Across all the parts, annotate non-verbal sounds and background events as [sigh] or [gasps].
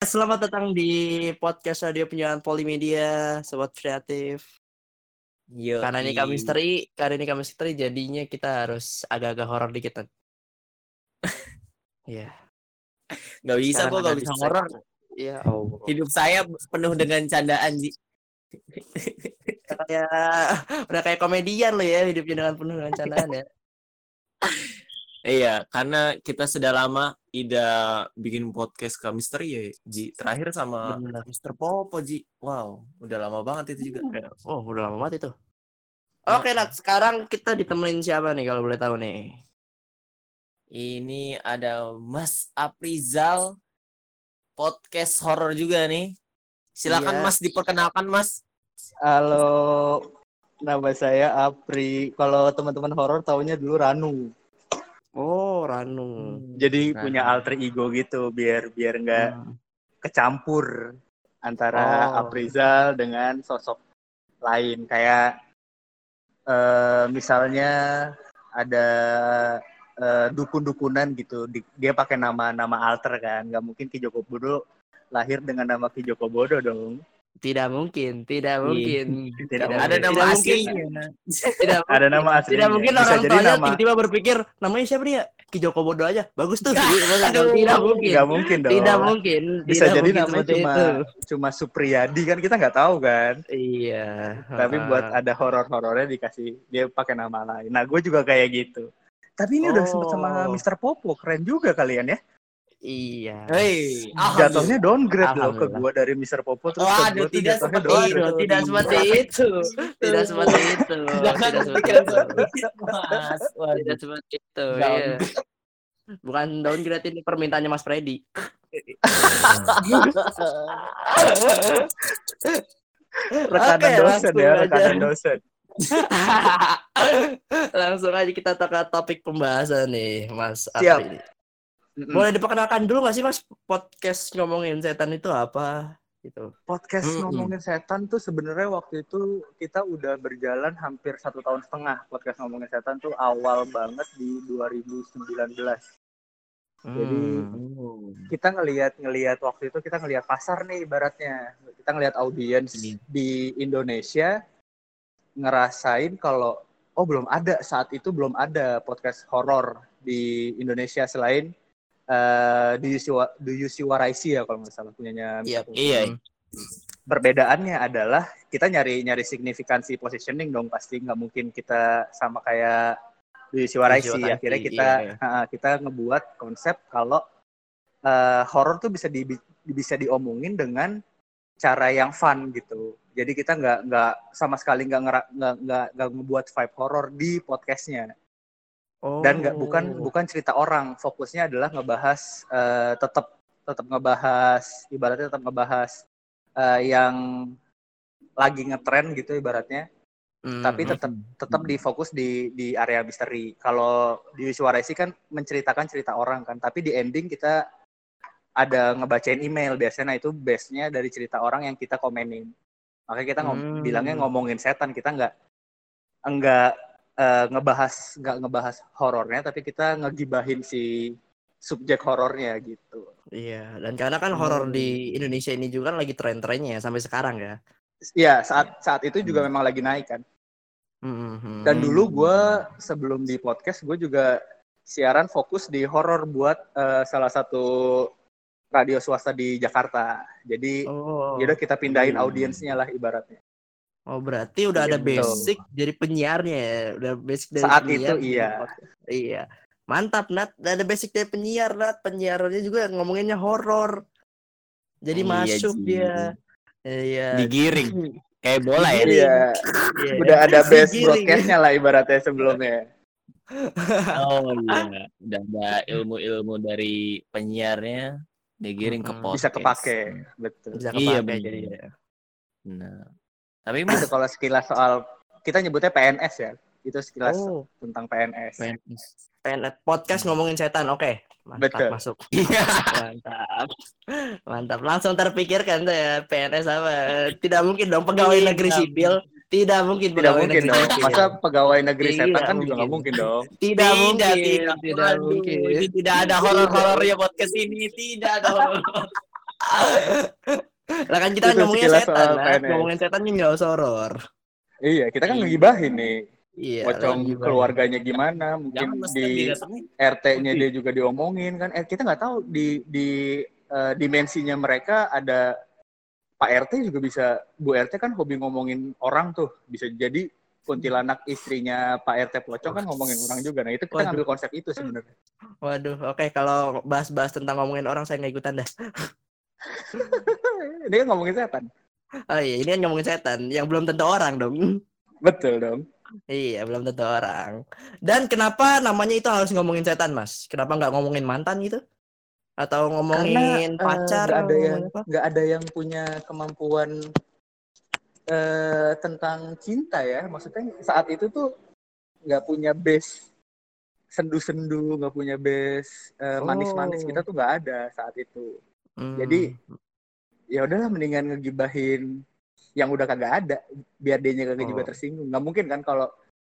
Selamat datang di podcast radio penyiaran Polimedia, sobat kreatif. Yo, Karena ini kami misteri, karena ini kami misteri, jadinya kita harus agak-agak horor dikit. Iya. Nggak bisa Sekarang kok ada bisa horor. Iya, oh. Hidup saya penuh dengan candaan kayak udah kayak komedian lo ya hidupnya dengan penuh dengan candaan ya. Iya, karena kita sudah lama tidak bikin podcast ke misteri ya, Ji. Terakhir sama. Mister Popo, Ji. Wow, udah lama banget itu juga. Oh, udah lama banget itu. Oke, Nat, sekarang kita ditemenin siapa nih kalau boleh tahu nih? Ini ada Mas Aprizal podcast horor juga nih. Silakan Iya. Mas diperkenalkan Mas. Halo, nama saya Apri. Kalau teman-teman horor taunya dulu Ranu. Oh, Ranu. Jadi Ranu. punya alter ego gitu, biar biar nggak Hmm. kecampur antara Oh. Aprizal dengan sosok lain. Kayak eh, misalnya ada eh, dukun-dukunan gitu, Di- dia pakai nama-nama alter kan. Nggak mungkin Ki Joko Bodo lahir dengan nama Ki Joko Bodo dong. Tidak mungkin, tidak Iya. mungkin. [laughs] Tidak Ada mungkin. nama Tidak mungkin. aslinya. Tidak [laughs] Ada nama aslinya. Tidak mungkin Bisa orang tuanya nama. tiba-tiba berpikir namanya siapa nih ya? Ki Joko Bodo aja. Bagus tuh. [laughs] Aduh. tidak mungkin. Nggak mungkin dong. Tidak mungkin. bisa Tidak jadi mungkin seperti cuma itu. cuma Supriyadi kan kita nggak tahu kan Iya. tapi buat ada horor-horornya dikasih dia pakai nama lain nah gue juga kayak gitu tapi ini udah sempet sama Oh. Mr. Popo keren juga kalian ya Iya. Hei, jatuhnya downgrade loh ke gue dari Mr. Popo terus gue tuh tidak seperti downgrade itu. tidak seperti itu. Tidak seperti itu. Jangan Tidak seperti itu. [laughs] Mas. Tidak seperti itu. Iya. Bukan downgrade ini permintaannya Mas Freddy. [laughs] rekanan dosen ya rekanan dosen [laughs] Langsung aja kita ke topik pembahasan nih, Mas Siap. Apri. Mm-mm. Boleh diperkenalkan dulu nggak sih Mas podcast ngomongin setan itu apa? Gitu. podcast Mm-mm. ngomongin setan tuh sebenarnya waktu itu kita udah berjalan hampir satu tahun setengah podcast ngomongin setan tuh awal banget di 2019 Jadi, Hmm. kita ngelihat ngelihat waktu itu kita ngelihat pasar nih ibaratnya kita ngelihat audiens Iya. di Indonesia ngerasain kalau oh belum ada saat itu belum ada podcast horor di Indonesia selain eh Do You See Wa- Do You See What I See ya kalau nggak salah punyanya Iya. Iya. Hmm. Perbedaannya adalah kita nyari nyari signifikansi positioning dong pasti nggak mungkin kita sama kayak Do You See What I See. What Akhirnya See, kita iya. ha, kita ngebuat konsep kalau eh, horor tuh bisa di bisa diomongin dengan cara yang fun gitu. Jadi kita nggak nggak sama sekali nggak nggak nggak nggak ngebuat vibe horor di podcastnya dan nggak bukan Oh. bukan cerita orang. Fokusnya adalah ngebahas eh, tetap tetap ngebahas ibaratnya tetap ngebahas eh, yang lagi ngetren gitu ibaratnya Hmm, tapi hmm. tetap tetap di fokus di di area misteri. Kalau di suara sih kan menceritakan cerita orang kan, tapi di ending kita ada ngebacain email biasanya nah itu base-nya dari cerita orang yang kita komenin. Makanya kita ngom- Hmm. bilangnya ngomongin setan, kita nggak enggak eh, ngebahas nggak ngebahas horornya, tapi kita ngegibahin si subjek horornya gitu. Iya, dan karena kan horor Hmm. di Indonesia ini juga kan lagi tren-trennya ya sampai sekarang ya. Iya saat saat itu juga memang lagi naik kan. Hmm, hmm, Dan hmm. dulu gue sebelum di podcast gue juga siaran fokus di horor buat eh, salah satu radio swasta di Jakarta. Jadi Oh. ya udah kita pindahin Hmm. audiensnya lah ibaratnya. Oh, berarti udah ada Gitu. basic jadi penyiarnya ya. Udah basic dari Saat penyiar itu, iya. podcast. Iya. Mantap, Nat. Udah ada basic dari penyiar, Nat. Penyiarnya juga ngomonginnya horor. Jadi Iya, masuk Ji. dia. Iya. Digiring [laughs] kayak bola ya. Digiring. Iya, Iya. udah ada base broadcastnya lah ibaratnya sebelumnya. [laughs] Oh iya, udah ada ilmu-ilmu dari penyiarnya digiring ke podcast. Bisa kepake, betul. Bisa Iya, kepake bener. jadi. ya. Nah, tapi Itu kalau sekilas soal kita nyebutnya PNS ya. Itu sekilas Oh, tentang PNS. PNS podcast ngomongin setan. Oke. Mantap Betul. masuk. Mantap. Mantap. Langsung terpikirkan tuh ya PNS apa? Tidak mungkin dong pegawai Tidak negeri sipil. Tidak mungkin Tidak mungkin dong. sipil. Masa pegawai negeri Iya, setan kan juga mungkin. nggak mungkin dong. Tidak mungkin. tidak, Tidak Aduh, mungkin. tidak ada horor-horor ya podcast ini, tidak ada horor. [laughs] Lah kan kita ngomongin sekilas setan. PNS. ngomongin setan kan nggak usah horor. Iya, kita kan Iya. ngegibahin nih. Iya. Pocong keluarganya gimana, mungkin Jangan di. RT-nya dia juga diomongin kan. Eh, kita nggak tahu di di eh, dimensinya mereka ada Pak RT juga bisa Bu RT kan hobi ngomongin orang tuh. Bisa jadi kuntilanak istrinya Pak RT pocong kan ngomongin orang juga. Nah, itu kita Waduh. ngambil konsep itu sebenarnya. Waduh, oke kalau bahas-bahas tentang ngomongin orang saya nggak ikutan dah. [laughs] [laughs] Dia kan ngomongin setan. Oh iya, ini kan ngomongin setan, yang belum tentu orang dong. Betul dong. Iya, belum tentu orang. Dan kenapa namanya itu harus ngomongin setan, Mas? Kenapa nggak ngomongin mantan gitu? Atau ngomongin Karena, eh, pacar? nggak ada yang nggak ada yang punya kemampuan eh, tentang cinta ya maksudnya saat itu tuh nggak punya base sendu-sendu nggak punya base eh, manis-manis Oh. kita tuh nggak ada saat itu Hmm. jadi ya udahlah mendingan ngegibahin yang udah kagak ada biar dia kagak juga Oh. tersinggung nggak mungkin kan kalau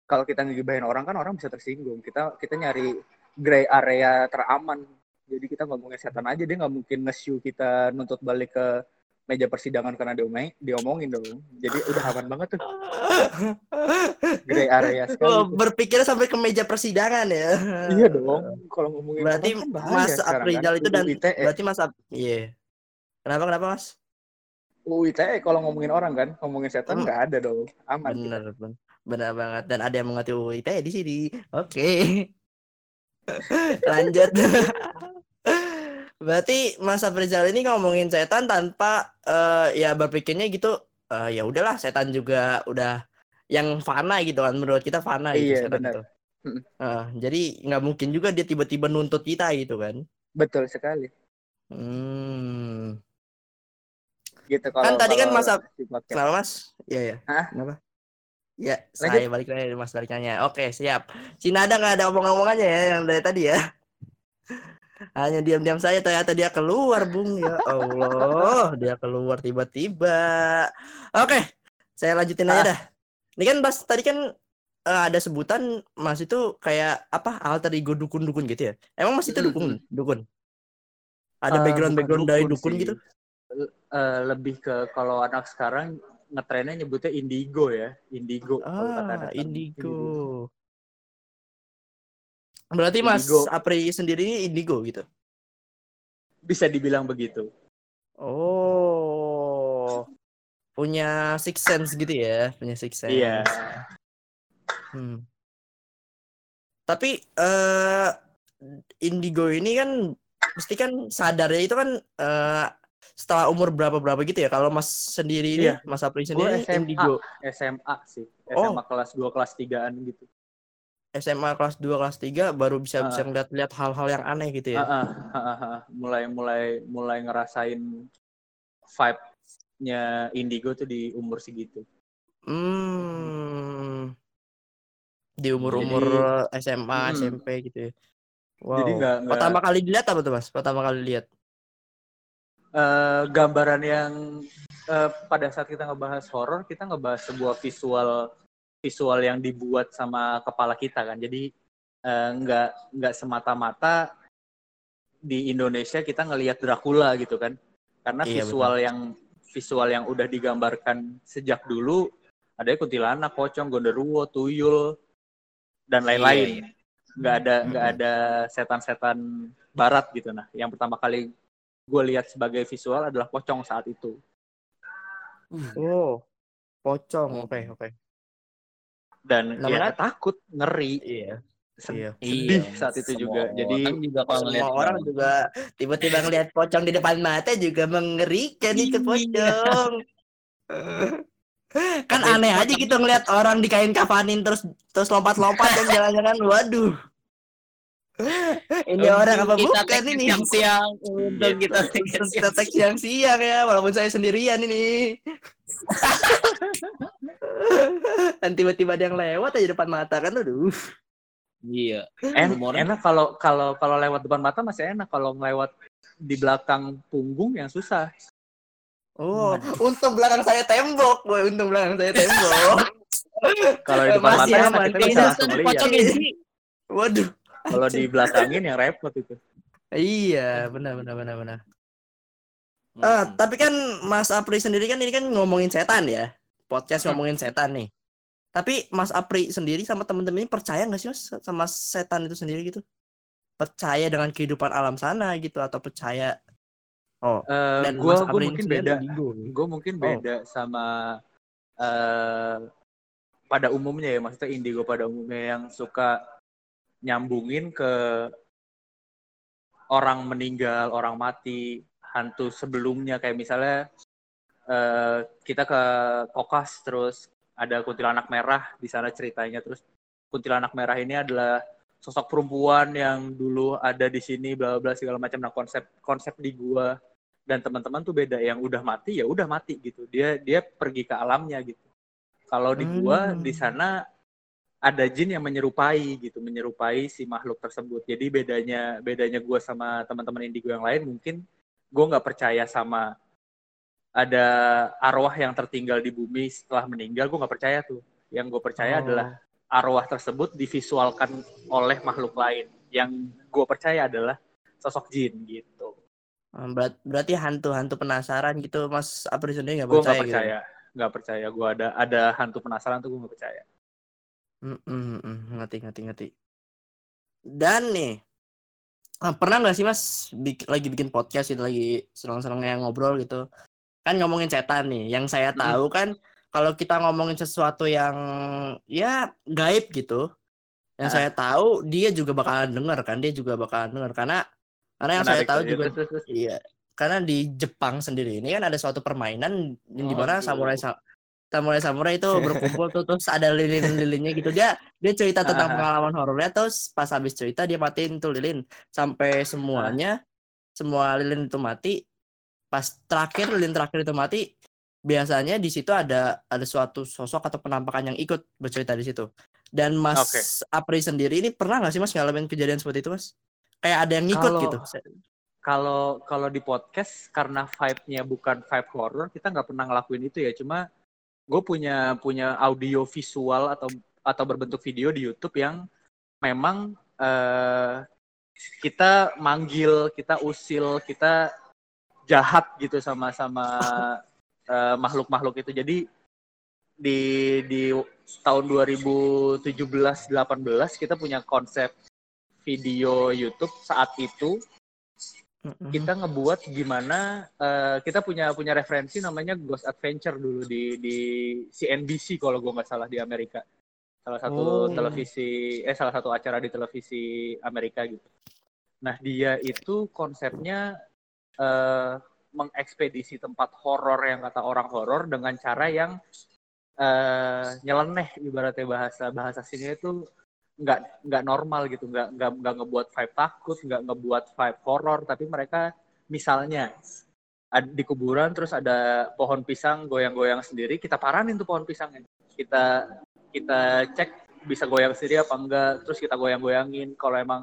kalau kita ngegibahin orang kan orang bisa tersinggung kita kita nyari gray area teraman jadi kita ngomongin setan aja dia nggak mungkin nge-show kita nuntut balik ke meja persidangan karena diomongin, diomongin dong jadi udah aman banget tuh [laughs] gray area sekali Oh, berpikir sampai ke meja persidangan ya. iya dong kalau ngomongin Berarti kan Mas kan. itu dan UU ITE. berarti Mas Ap iya. Kenapa kenapa Mas? UU ITE kalau ngomongin orang kan ngomongin setan Hmm. nggak ada dong aman kita. Bener, ben- bener banget. Dan ada yang mengerti UU ITE di sini. Oke. [laughs] Lanjut. [laughs] Berarti Mas Aprizal ini ngomongin setan tanpa eh, ya berpikirnya gitu. eh, ya udahlah, setan juga udah yang fana gitu kan. Menurut kita fana gitu Iya, setan benar. itu. Eh, jadi nggak mungkin juga dia tiba-tiba nuntut kita gitu kan. betul sekali Hmm. gitu kalau Kan tadi kan kalau Mas Ap- di podcast. Kenapa Mas? Iya ya. Hah? Kenapa? Ya, Lanjut. saya balik lagi Mas baliknya. Oke, siap. Si Nada nggak ada omong-omongannya ya yang dari tadi ya. Hanya diam-diam saya ternyata dia keluar, Bung. Ya Allah, dia keluar tiba-tiba. Oke, saya lanjutin aja Ah. dah. Ini kan Mas tadi kan eh, ada sebutan Mas itu kayak apa? Alter ego dukun-dukun gitu ya. Emang Mas itu Mm-mm. dukun? Dukun. Ada Eh, background-background bukan dari dukun dukun sih. gitu? Eh, lebih ke kalau anak sekarang ngetrennya nyebutnya indigo ya indigo kalau kata Ah, anak sekarang. indigo. Berarti Mas Indigo. Apri sendiri ini indigo gitu. bisa dibilang begitu Oh. Punya six sense gitu ya, punya six sense. iya Hmm. Tapi eh indigo ini kan mesti kan sadarnya itu kan eh setelah umur berapa-berapa gitu ya. Kalau Mas sendiri ini, Iya. Mas Apri Gua sendiri SMA. indigo. SMA sih Oh. SMA kelas 2 kelas 3an gitu SMA kelas 2 kelas 3 baru bisa bisa Ah. ngeliat-lihat hal-hal yang aneh gitu ya. Ah, ah, ah, ah, ah. mulai mulai mulai ngerasain vibe-nya indigo tuh di umur segitu Hmm. Di umur-umur SMA, Hmm. SMP gitu ya. Wow. jadi nggak nggak Pertama kali dilihat apa tuh Mas? Pertama kali lihat. eh, gambaran yang eh, pada saat kita ngebahas horor kita ngebahas sebuah visual visual yang dibuat sama kepala kita kan. Jadi eh, nggak nggak semata-mata di Indonesia kita ngelihat Dracula gitu kan. Karena Iya, visual yang visual yang udah digambarkan sejak dulu ada kuntilanak, pocong, gondoruo, tuyul dan lain-lain. nggak ada nggak ada setan-setan barat gitu. Nah yang pertama kali gue lihat sebagai visual adalah pocong saat itu. Oh. Pocong. Oke, oke. Dan Namanya- ya takut ngeri Iya. Iya. sedih Iya, saat itu semua juga jadi orang juga kalau Semua ngeliat orang juga tiba-tiba ngelihat pocong di depan mata juga mengerikan itu Iya. pocong. [laughs] kan Tapi aneh aja gitu ngelihat orang dikain kafanin terus terus lompat-lompat dan [laughs] jalan-jalan waduh. Ini orang apa kita bukan ini? siang-siang untuk kita take Kita tag siang-siang ya, walaupun saya sendirian ini. [laughs] [laughs] Dan tiba-tiba ada yang lewat aja depan mata kan, aduh. Iya. en- Humornya- enak kalau kalau kalau lewat depan mata masih enak kalau ngelewat di belakang punggung yang susah Oh, untung belakang saya tembok, boy. Untung belakang saya tembok. [laughs] kalau di depan Masih mata enak aman. kita bisa langsung lihat. Waduh. kalau di belakangin yang repot itu Iya, benar benar benar benar. Hmm. tapi kan Mas Apri sendiri kan ini kan ngomongin setan ya. Podcast ngomongin setan nih. Tapi Mas Apri sendiri sama temen-temen ini percaya nggak sih Mas sama setan itu sendiri gitu? Percaya dengan kehidupan alam sana gitu atau percaya Oh, Eh, dan gua Mas gua Apri mungkin beda. Gue mungkin Oh. beda sama eh pada umumnya ya, maksudnya indigo pada umumnya yang suka nyambungin ke orang meninggal, orang mati, hantu sebelumnya kayak misalnya eh kita ke Kokas terus ada kuntilanak merah di sana ceritanya. Terus kuntilanak merah ini adalah sosok perempuan yang dulu ada di sini bla bla segala macam. Nah konsep konsep di gua dan teman-teman tuh beda. Yang udah mati ya udah mati gitu. Dia dia pergi ke alamnya gitu. Kalau di gua Hmm. di sana ada jin yang menyerupai gitu menyerupai si makhluk tersebut. Jadi bedanya bedanya gua sama teman-teman indigo yang lain mungkin gua nggak percaya sama ada arwah yang tertinggal di bumi setelah meninggal gua nggak percaya tuh. Yang gue percaya Oh. adalah arwah tersebut divisualkan oleh makhluk lain. Yang gue percaya adalah sosok jin gitu. Ah, berat- berarti hantu-hantu penasaran gitu Mas. Apri sendiri nggak gue percaya, nggak gitu? percaya. Nggak percaya. Gue ada ada hantu penasaran tuh gue nggak percaya. Mm, mm, ngerti ngerti ngerti. Dan nih ah, pernah nggak sih Mas bik- lagi bikin podcast gitu lagi senang-senangnya ngobrol gitu kan ngomongin setan nih. Yang saya tahu kan kalau kita ngomongin sesuatu yang ya gaib gitu, yang Ah. saya tahu dia juga bakalan denger kan, dia juga bakalan denger karena karena yang saya Menarik tahu tuh, ya. juga. Iya, karena di Jepang sendiri ini kan ada suatu permainan yang di mana Waduh. samurai sa- samurai samurai itu [laughs] berkumpul tuh terus ada lilin-lilinnya gitu dia dia cerita tentang Ah. pengalaman horornya terus pas habis cerita dia matiin tuh lilin sampai semuanya semua lilin itu mati pas terakhir lilin terakhir itu mati biasanya di situ ada ada suatu sosok atau penampakan yang ikut bercerita di situ. Dan Mas Oke. Apri sendiri ini pernah nggak sih Mas ngalamin kejadian seperti itu Mas? Kayak ada yang ngikut Kalau- gitu kalau kalau di podcast karena vibe-nya bukan vibe horror kita nggak pernah ngelakuin itu ya. Cuma gue punya punya audio visual atau atau berbentuk video di YouTube yang memang eh, kita manggil kita usil kita jahat gitu sama sama eh, makhluk-makhluk itu. Jadi di di tahun 2017 18 kita punya konsep video YouTube. Saat itu kita ngebuat gimana eh, kita punya punya referensi namanya Ghost Adventure dulu di di CNBC kalau gue nggak salah di Amerika. Salah satu Oh. televisi eh salah satu acara di televisi Amerika gitu. Nah dia itu konsepnya eh, mengekspedisi tempat horor yang kata orang horor dengan cara yang eh, nyeleneh ibaratnya bahasa bahasa sini itu nggak nggak normal gitu. Nggak nggak nggak ngebuat vibe takut nggak ngebuat vibe horor tapi mereka misalnya di kuburan terus ada pohon pisang goyang-goyang sendiri kita paranin tuh pohon pisangnya. Kita kita cek bisa goyang sendiri apa enggak terus kita goyang-goyangin. Kalau emang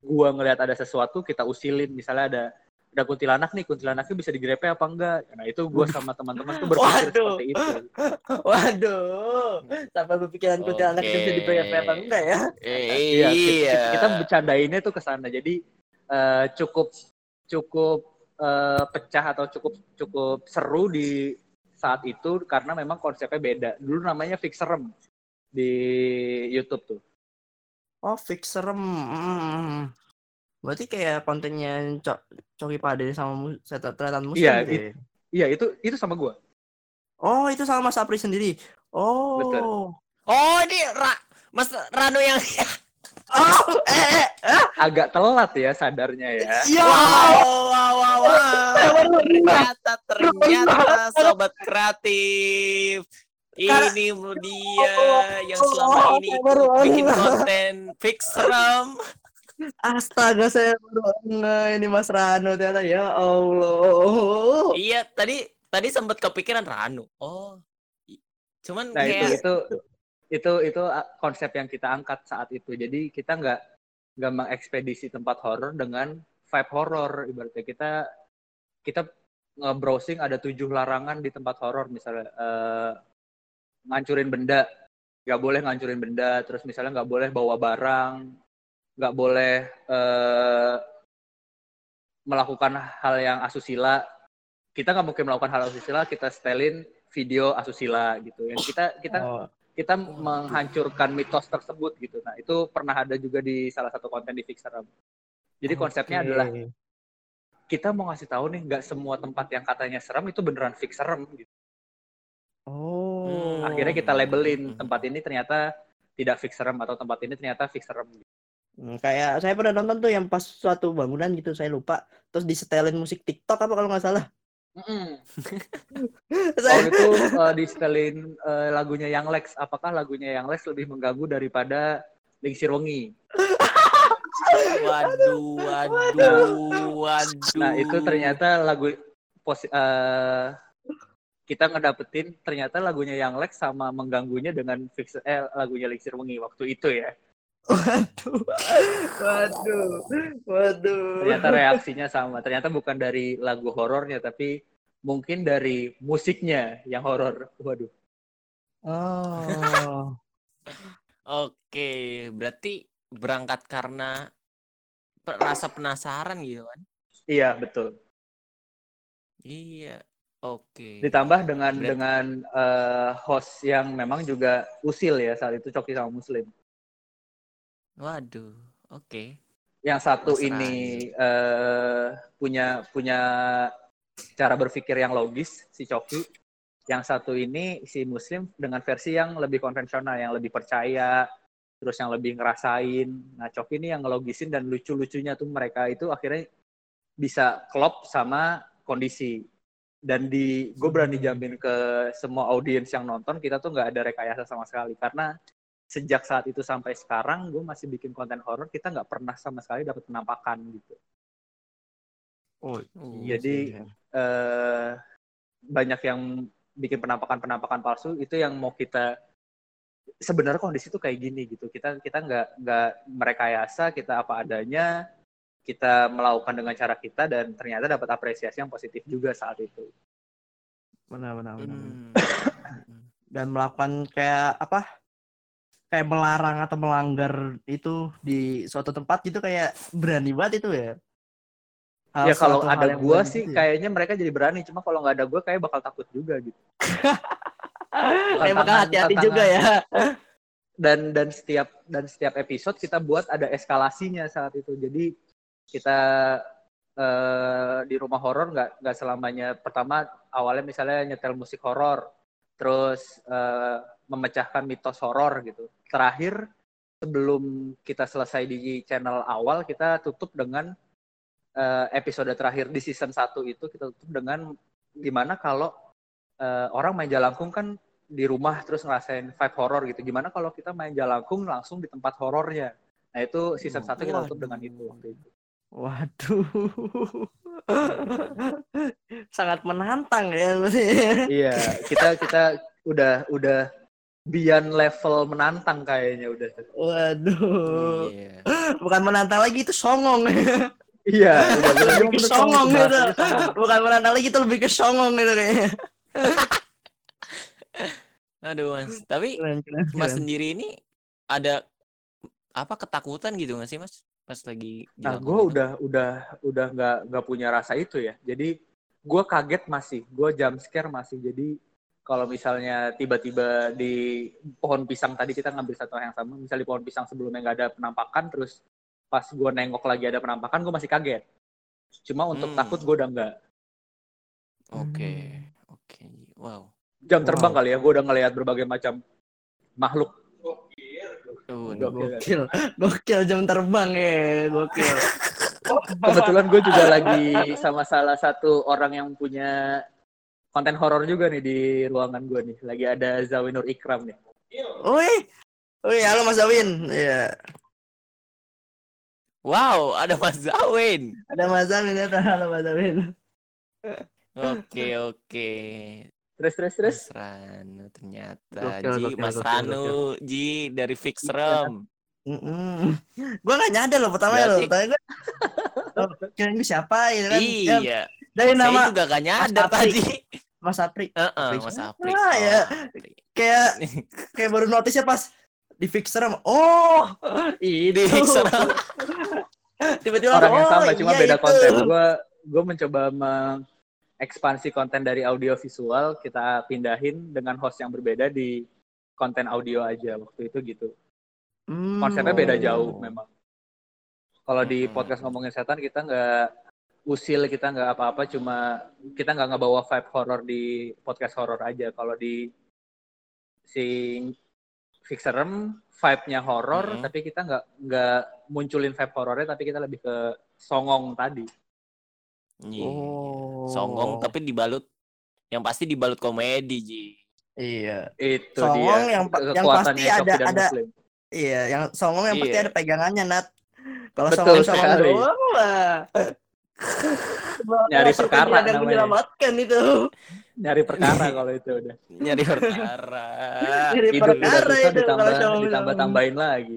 gua ngelihat ada sesuatu kita usilin. Misalnya ada ada kuntilanak nih kuntilanaknya bisa digrepe apa enggak nah itu gua sama teman-teman tuh berpikir Waduh. seperti itu [laughs] Waduh, sampai berpikiran kuntilanak itu bisa dipakai apa enggak ya? [laughs] Iya, kita, kita bercandainnya tuh ke sana. Jadi eh, cukup cukup eh, pecah atau cukup cukup seru di saat itu karena memang konsepnya beda. Dulu namanya Fixerem di YouTube tuh. Oh, fix serem. Berarti kayak kontennya Co Coki Pade sama ternyata muslim Iya, gitu ya? Iya, itu itu sama gua. Oh, itu sama Mas Apri sendiri. Oh. Betul. Oh, ini Ra Mas Rano yang [laughs] Oh, eh, eh, eh. Agak telat ya sadarnya ya. Ya. Wow, wow, wow, wow. [laughs] Ternyata, ternyata sobat kreatif. Ini dia yang selama ini ikut Baru bikin konten fix ram. Astaga, saya baru nge ini Mas Rano ternyata ya Allah. Iya, tadi tadi sempat kepikiran Rano. Oh. Cuman Nah, itu kayak itu itu itu uh, konsep yang kita angkat saat itu. Jadi kita nggak nggak mengekspedisi tempat horor dengan vibe horor. Ibaratnya kita kita nge-browsing ada tujuh larangan di tempat horor misalnya eh, ngancurin benda, nggak boleh ngancurin benda. Terus misalnya nggak boleh bawa barang, nggak boleh eh, melakukan hal yang asusila. kita nggak mungkin melakukan hal asusila kita setelin video asusila gitu yang kita kita Oh, kita menghancurkan mitos tersebut gitu nah itu pernah ada juga di salah satu konten di Fixeram jadi konsepnya adalah kita mau ngasih tahu nih nggak semua tempat yang katanya serem itu beneran fix serem gitu. Oh. akhirnya kita labelin Hmm. tempat ini ternyata tidak fix serem atau tempat ini ternyata fix serem Hmm, kayak saya pernah nonton tuh yang pas suatu bangunan gitu saya lupa terus disetelin musik TikTok apa kalau nggak salah Kalau [laughs] itu uh, di setelin uh, lagunya Yang Lex, apakah lagunya Yang Lex lebih mengganggu daripada Lingsir Wengi? Waduh, [laughs] waduh, waduh. Nah itu ternyata lagu posi uh, kita ngedapetin ternyata lagunya Yang Lex sama mengganggunya dengan fix eh lagunya Lingsir Wengi waktu itu ya. Waduh waduh waduh Ternyata reaksinya sama. Ternyata bukan dari lagu horornya tapi mungkin dari musiknya yang horor. Waduh. oh [laughs] Oke, berarti berangkat karena rasa penasaran gitu kan? Iya betul. Iya. Oke. Ditambah dengan Berarti- dengan uh, host yang memang juga usil ya saat itu Coki sama Muslim. Waduh. Oke. Yang satu ini eh, punya punya cara berpikir yang logis si Coki. Yang satu ini si Muslim dengan versi yang lebih konvensional, yang lebih percaya, terus yang lebih ngerasain. Nah Coki ini yang ngelogisin dan lucu-lucunya tuh mereka itu akhirnya bisa klop sama kondisi. Dan di gue berani jamin ke semua audiens yang nonton kita tuh nggak ada rekayasa sama sekali karena sejak saat itu sampai sekarang gue masih bikin konten horor kita nggak pernah sama sekali dapat penampakan gitu. Oh Uh, Jadi, eh banyak yang bikin penampakan-penampakan palsu itu yang mau kita sebenarnya kondisi tuh kayak gini gitu. Kita kita nggak nggak merekayasa kita apa adanya kita melakukan dengan cara kita dan ternyata dapat apresiasi yang positif juga saat itu. Benar benar benar. Hmm. dan melakukan kayak apa kayak melarang atau melanggar itu di suatu tempat gitu kayak berani banget itu ya. Hal- ya kalau ada berani sih gitu ya. kayaknya mereka jadi berani cuma kalau nggak ada gua kayak bakal takut juga gitu. [laughs] Kayak bakal hati-hati juga ya. Dan dan setiap dan setiap episode kita buat ada eskalasinya saat itu. Jadi kita eh, di rumah horor nggak nggak selamanya. Pertama awalnya misalnya nyetel musik horor. Terus eh, memecahkan mitos horor gitu terakhir sebelum kita selesai di channel awal kita tutup dengan eh, episode terakhir di season 1 itu kita tutup dengan gimana kalau eh, orang main jalangkung kan di rumah terus ngerasain vibe horor gitu. Gimana kalau kita main jalangkung langsung di tempat horornya? Nah itu season 1 kita tutup dengan itu waktu itu. waduh [laughs] sangat menantang ya. Iya, kita kita udah udah beyond level menantang kayaknya udah. waduh Iya. [gasps] bukan menantang lagi itu songong [laughs] Iya, udah lebih ke songong gitu songong. [laughs] bukan menantang lagi itu lebih ke songong gitu kayaknya [laughs] Aduh, Mas. Tapi keren, keren, Mas keren. sendiri ini ada apa ketakutan gitu nggak sih, Mas? Pas lagi Nah, gue udah udah udah nggak nggak punya rasa itu ya. Jadi gue kaget masih, gue jump scare masih. Jadi kalau misalnya tiba-tiba di pohon pisang tadi kita ngambil satu yang sama, misalnya di pohon pisang sebelumnya nggak ada penampakan, terus pas gue nengok lagi ada penampakan, gue masih kaget. Cuma untuk Hmm. takut gue udah nggak. Oke. Oke. Wow. Jam terbang Wow. kali ya, gue udah ngelihat berbagai macam makhluk. Gokil. gokil gokil jam terbang ya gokil [laughs] Kebetulan gue juga lagi sama salah satu orang yang punya konten horor juga nih di ruangan gue nih. Lagi ada Zawinur Ikram nih. Wih, wih, halo Mas Awin. Iya, Wow, ada Mas Zawin. ada Mas Awin ya, halo Mas Awin. Oke, oke. Terus terus terus. Mas Ranu ternyata. Gokil, Ji, gokil, Mas gokil, Ranu, Ji dari Fixrem. Mm Gue gak nyadar loh pertama ya loh. Tanya gue, [laughs] oh, kira gue siapa gitu kan? Ya, Iya. Dari Saya nama juga gak nyadar tadi. Mas Apri. Heeh, Apri Mas Apri. ya? Oh, Apri. Kayak kayak baru notisnya pas di Fixer. Oh, itu. Di Fixrem. [laughs] Tiba-tiba Orang yang oh, sama cuma iya beda itu. konten. Gue gue mencoba ekspansi konten dari audio visual kita pindahin dengan host yang berbeda di konten audio aja waktu itu gitu. Hmm, Konsepnya beda jauh memang. Kalau di Hmm. podcast ngomongin setan kita nggak usil, kita nggak apa-apa, cuma kita nggak ngebawa vibe horor di podcast horor aja. Kalau di si Fixerem vibe-nya horor, Hmm. tapi kita nggak nggak munculin vibe horornya, tapi kita lebih ke songong tadi. Iya. Oh. Songong tapi dibalut yang pasti dibalut komedi, Ji. Iya. Itu Songong dia yang yang pasti ada- ada- Muslim. Iya, yang songong yang pasti Iya. ada pegangannya, Nat. Kalau Betul songong songong sekali. doang lah. [laughs] Nyari perkara namanya. menyelamatkan itu. Nyari perkara kalau itu udah. Nyari perkara. Nyari Hidup udah perkara susah itu ditambah kalau ditambah tambahin lagi.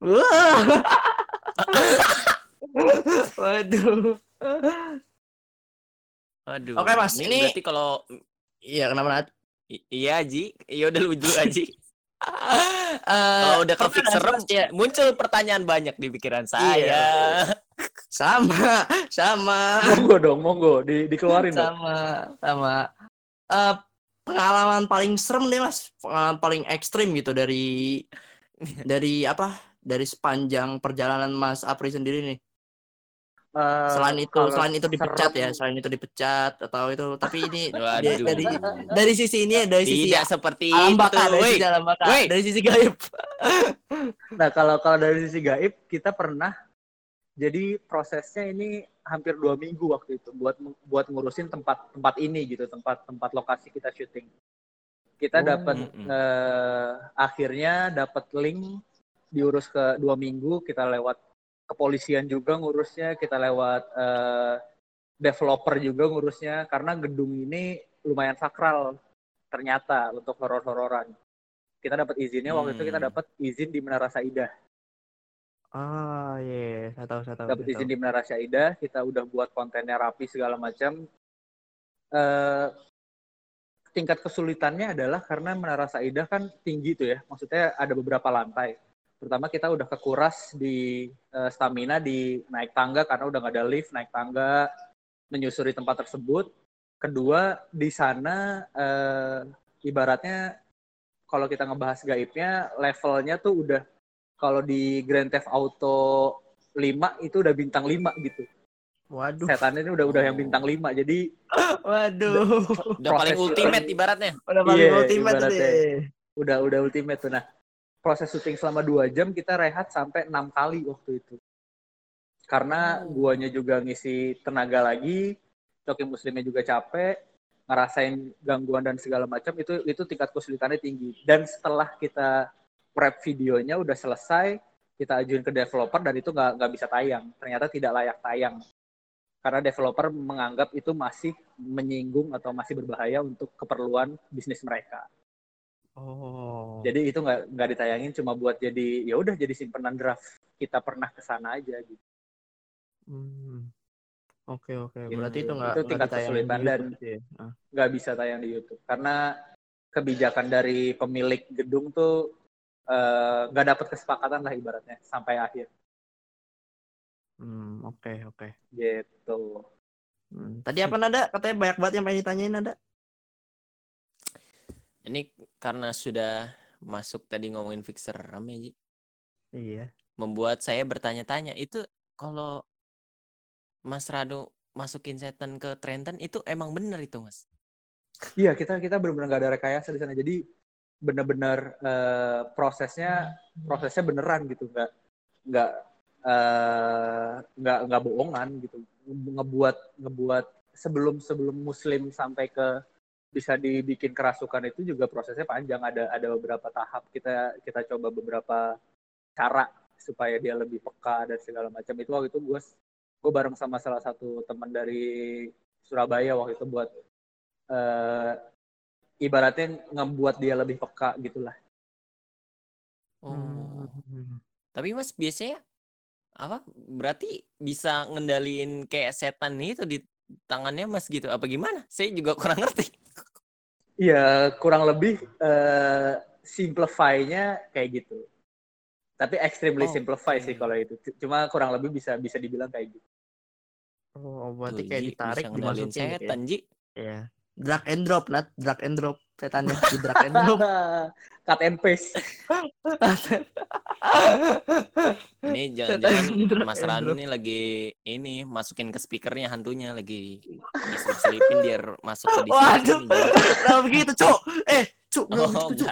Wah. [laughs] Waduh. Aduh. Oke, Mas, ini- berarti kalau Iya, kenapa Nat? I- iya, Ji. Iya udah lu dulu, Ji. Eh, [laughs] Kalau udah ke fix serem, ya? muncul pertanyaan banyak di pikiran Iya. Sama, sama, Monggo dong, monggo di dikeluarin dong. sama, sama. Eh, pengalaman paling serem deh mas, pengalaman paling ekstrim gitu dari dari apa? Dari sepanjang perjalanan Mas Apri sendiri nih. Eh, Selain itu, selain itu dipecat serem- ya, selain itu dipecat atau itu, tapi ini [laughs] Waduh. dari, dari dari sisi ini ya, dari sisi Tidak seperti alam itu. baka, dari Woi, sisi alam baka, dari sisi gaib. Nah, kalau kalau dari sisi gaib kita pernah jadi prosesnya ini hampir dua minggu waktu itu buat buat ngurusin tempat tempat ini gitu tempat tempat lokasi kita syuting. Kita Oh. dapat Mm-mm. eh, akhirnya dapat link diurus ke dua minggu kita lewat kepolisian juga ngurusnya kita lewat eh, developer juga ngurusnya karena gedung ini lumayan sakral ternyata untuk horor-hororan. Kita dapat izinnya waktu itu kita Hmm. dapat izin di Menara Saidah. Ah, iya, saya tahu, saya tahu. dapat izin di Menara Syaidah, kita udah buat kontennya rapi segala macam. Eh, tingkat kesulitannya adalah karena Menara Syaidah kan tinggi tuh ya, maksudnya ada beberapa lantai. Pertama kita udah kekuras di eh, stamina di naik tangga karena udah nggak ada lift, naik tangga, menyusuri tempat tersebut. Kedua di sana eh, ibaratnya kalau kita ngebahas gaibnya levelnya tuh udah kalau di Grand Theft Auto 5 itu udah bintang 5 gitu. Waduh, Setannya ini udah udah yang bintang 5. Jadi [laughs] waduh. Udah paling ultimate syuting. ibaratnya. Udah paling Iya, ultimate ibaratnya. deh. udah udah ultimate tuh. Nah, proses syuting selama 2 jam kita rehat sampai 6 kali waktu itu. Karena Oh. guanya juga ngisi tenaga lagi, Coki Muslimnya juga capek, ngerasain gangguan dan segala macam itu itu tingkat kesulitannya tinggi. Dan setelah kita prep videonya udah selesai, kita ajuin ke developer dan itu nggak nggak bisa tayang. Ternyata tidak layak tayang. Karena developer menganggap itu masih menyinggung atau masih berbahaya untuk keperluan bisnis mereka. Oh. Jadi itu nggak nggak ditayangin cuma buat jadi ya udah jadi simpenan draft kita pernah ke sana aja gitu. Hmm. Oke oke. Gitu. Berarti itu nggak Itu tingkat kesulitan di dan- ya? Ah. Nggak bisa tayang di YouTube karena kebijakan dari pemilik gedung tuh eh, nggak dapat kesepakatan lah ibaratnya sampai akhir Hmm, oke oke. gitu. Hmm. Tadi apa nada? Katanya banyak banget yang pengen ditanyain nada. Ini karena sudah masuk tadi ngomongin fixer rame Ji. Iya. Membuat saya bertanya-tanya, itu kalau Mas Rado masukin setan ke Trenton itu emang bener itu, Mas? Iya kita kita benar-benar nggak ada rekayasa di sana jadi benar-benar eh, prosesnya prosesnya beneran gitu. Nggak nggak eh, nggak nggak bohongan gitu. Ngebuat ngebuat sebelum sebelum muslim sampai ke bisa dibikin kerasukan itu juga prosesnya panjang. Ada ada beberapa tahap kita kita coba beberapa cara supaya dia lebih peka dan segala macam. Itu waktu itu gue gue bareng sama salah satu teman dari Surabaya waktu itu buat eh, ibaratnya ngebuat dia lebih peka gitulah. Oh. Hmm. Tapi Mas biasanya apa? Berarti bisa ngendaliin kayak setan itu di tangannya Mas gitu. Apa gimana? Saya juga kurang ngerti. Iya, kurang lebih eh, simplify-nya kayak gitu. Tapi extremely Oh, simplify oke. sih kalau itu. Cuma kurang lebih bisa bisa dibilang kayak gitu. Oh, berarti Tuh, kayak Ji, ditarik dimasukin gitu ya. setan, Ji. Iya. Drag and drop, Nat. Drag and drop. Setannya di drag and drop. [laughs] cut and paste Ini [laughs] jangan-jangan di Mas Ranu nih lagi ini masukin ke speakernya hantunya lagi diselip-selipin biar masuk ke Waduh. Nih, Ji. Nah, begitu, Cuk. Eh, Cuk, Oh, gitu,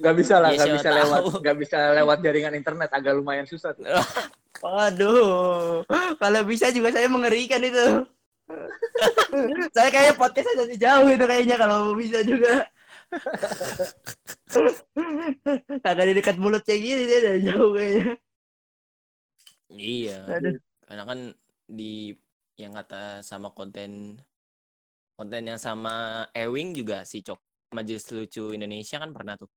nggak bisa lah Ya, nggak bisa lewat nggak bisa lewat jaringan internet agak lumayan susah tuh. [laughs] Waduh, kalau bisa juga saya mengerikan itu. [laughs] saya kayak podcast dari jauh itu kayaknya kalau bisa juga. [laughs] Kagak di dekat mulut kayak gini dia dari jauh kayaknya. Iya. Aduh. Karena kan di yang kata sama konten konten yang sama Ewing juga si Cok Majelis Lucu Indonesia kan pernah tuh.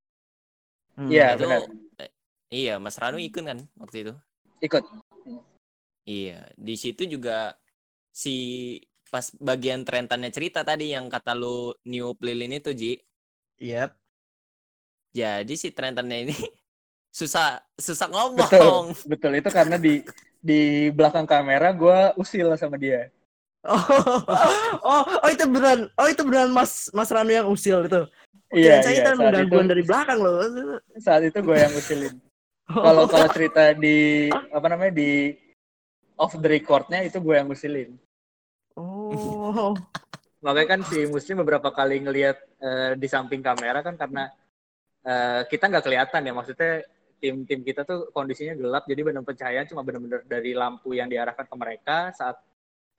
Hmm. Iya, Itu benar. eh, iya Mas Ranu ikut kan waktu itu. ikut Iya, di situ juga si pas bagian trentannya cerita tadi yang kata lu new lilin itu Ji. Yep. Jadi si trentannya ini [laughs] susah susah betul ngomong. betul itu karena di di belakang kamera gue usil sama dia Oh, oh, oh itu beneran, oh itu beneran Mas Mas Ranu yang usil itu. iya saya iya saat itu dari belakang loh. saat itu gue yang usilin [laughs] kalau kalau cerita di apa namanya di off the recordnya itu gue yang usilin Oh, [laughs] makanya kan si Muslim beberapa kali ngelihat eh, di samping kamera kan karena eh, kita nggak kelihatan ya maksudnya tim-tim kita tuh kondisinya gelap jadi benar pencahayaan cuma benar-benar dari lampu yang diarahkan ke mereka saat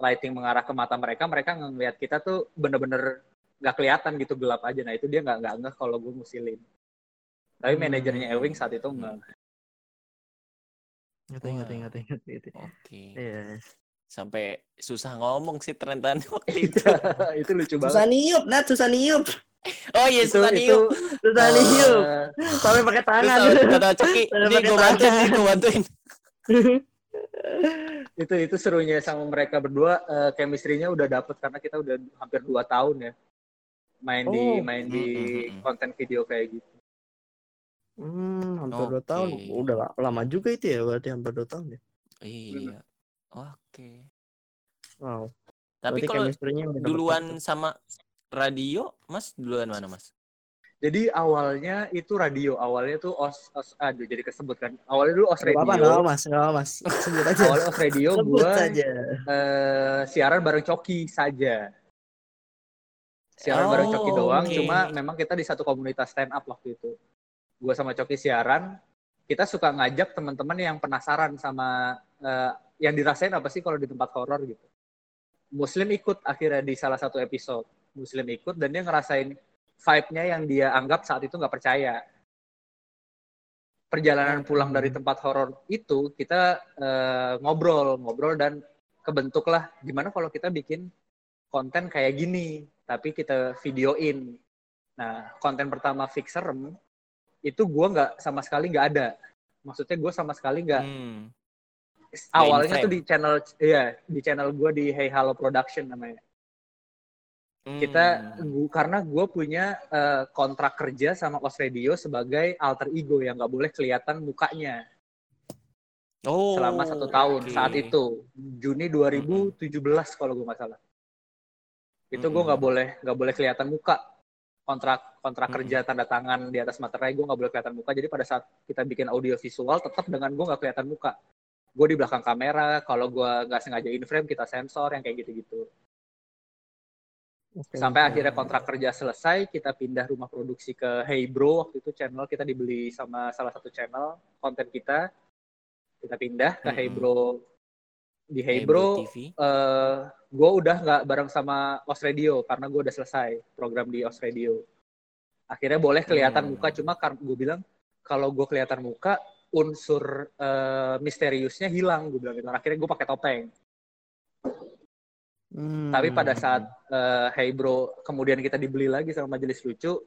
lighting mengarah ke mata mereka mereka ngelihat kita tuh bener-bener nggak kelihatan gitu gelap aja nah itu dia nggak nggak ngeh kalau gue musilin tapi Hmm. manajernya Ewing saat itu nggak ngerti ngerti ngerti ngerti. ngerti. Oke. Iya. Sampai susah ngomong si trentan [laughs] waktu itu. itu lucu Susah banget niup, Nat, susah niup. Oh iya, susah niup. Susah eh, niup. Sampai pakai tangan. Kata Coki, pakai gue bantuin, gue bantuin. [laughs] itu itu serunya sama mereka berdua eh, chemistry-nya udah dapet karena kita udah hampir dua tahun ya main di Oh. main di mm, mm. konten video kayak gitu Hmm, hampir dua Oke. tahun. Udah la- lama juga itu ya, berarti hampir dua tahun ya. Iya. Oke. Wow. Tapi Berarti kalau duluan tuh. sama radio, Mas duluan mana, Mas? Jadi awalnya itu radio, awalnya tuh os, os aduh jadi kesebut kan. Awalnya dulu os apa, radio. apa, Mas, nggak apa, Mas. [laughs] Sebut aja. Awalnya os radio Sebut gua saja. eh, siaran bareng Coki saja. Siaran bareng Coki Oh, doang, oke. cuma memang kita di satu komunitas stand up waktu itu. Gua sama Coki siaran, kita suka ngajak teman-teman yang penasaran sama eh, yang dirasain apa sih kalau di tempat horor gitu. Muslim ikut akhirnya di salah satu episode. Muslim ikut dan dia ngerasain vibe-nya yang dia anggap saat itu nggak percaya. Perjalanan pulang dari tempat horor itu kita eh, ngobrol, ngobrol dan kebentuklah gimana kalau kita bikin konten kayak gini, tapi kita videoin. Nah, konten pertama Fixerem itu gue nggak sama sekali nggak ada. Maksudnya gue sama sekali nggak Hmm. Awalnya tuh di channel iya di channel gue di Hey Halo Production namanya. Kita Hmm. gua- karena gue punya eh, kontrak kerja sama Os Radio sebagai alter ego yang nggak boleh kelihatan mukanya. Oh, selama satu tahun saat itu. Juni 2017 kalau gue nggak salah. Itu gue nggak boleh nggak boleh kelihatan muka. Kontrak kontrak Mm-mm. kerja tanda tangan di atas materai gue nggak boleh kelihatan muka. Jadi pada saat kita bikin audio visual tetap dengan gue nggak kelihatan muka gue di belakang kamera kalau gue nggak sengaja in frame kita sensor yang kayak gitu-gitu Oke, sampai akhirnya kontrak kerja selesai kita pindah rumah produksi ke Hey Bro waktu itu channel kita dibeli sama salah satu channel konten kita kita pindah ke Hey Mm-mm. Bro di Hey Hey Bro Bro TV. eh gue udah nggak bareng sama Os Radio karena gue udah selesai program di Os Radio. Akhirnya boleh kelihatan Hmm. muka, cuma gue bilang kalau gue kelihatan muka unsur eh, misteriusnya hilang gue bilang gitu. Akhirnya gue pakai topeng. Hmm. Tapi pada saat eh, Hey Bro kemudian kita dibeli lagi sama Majelis Lucu,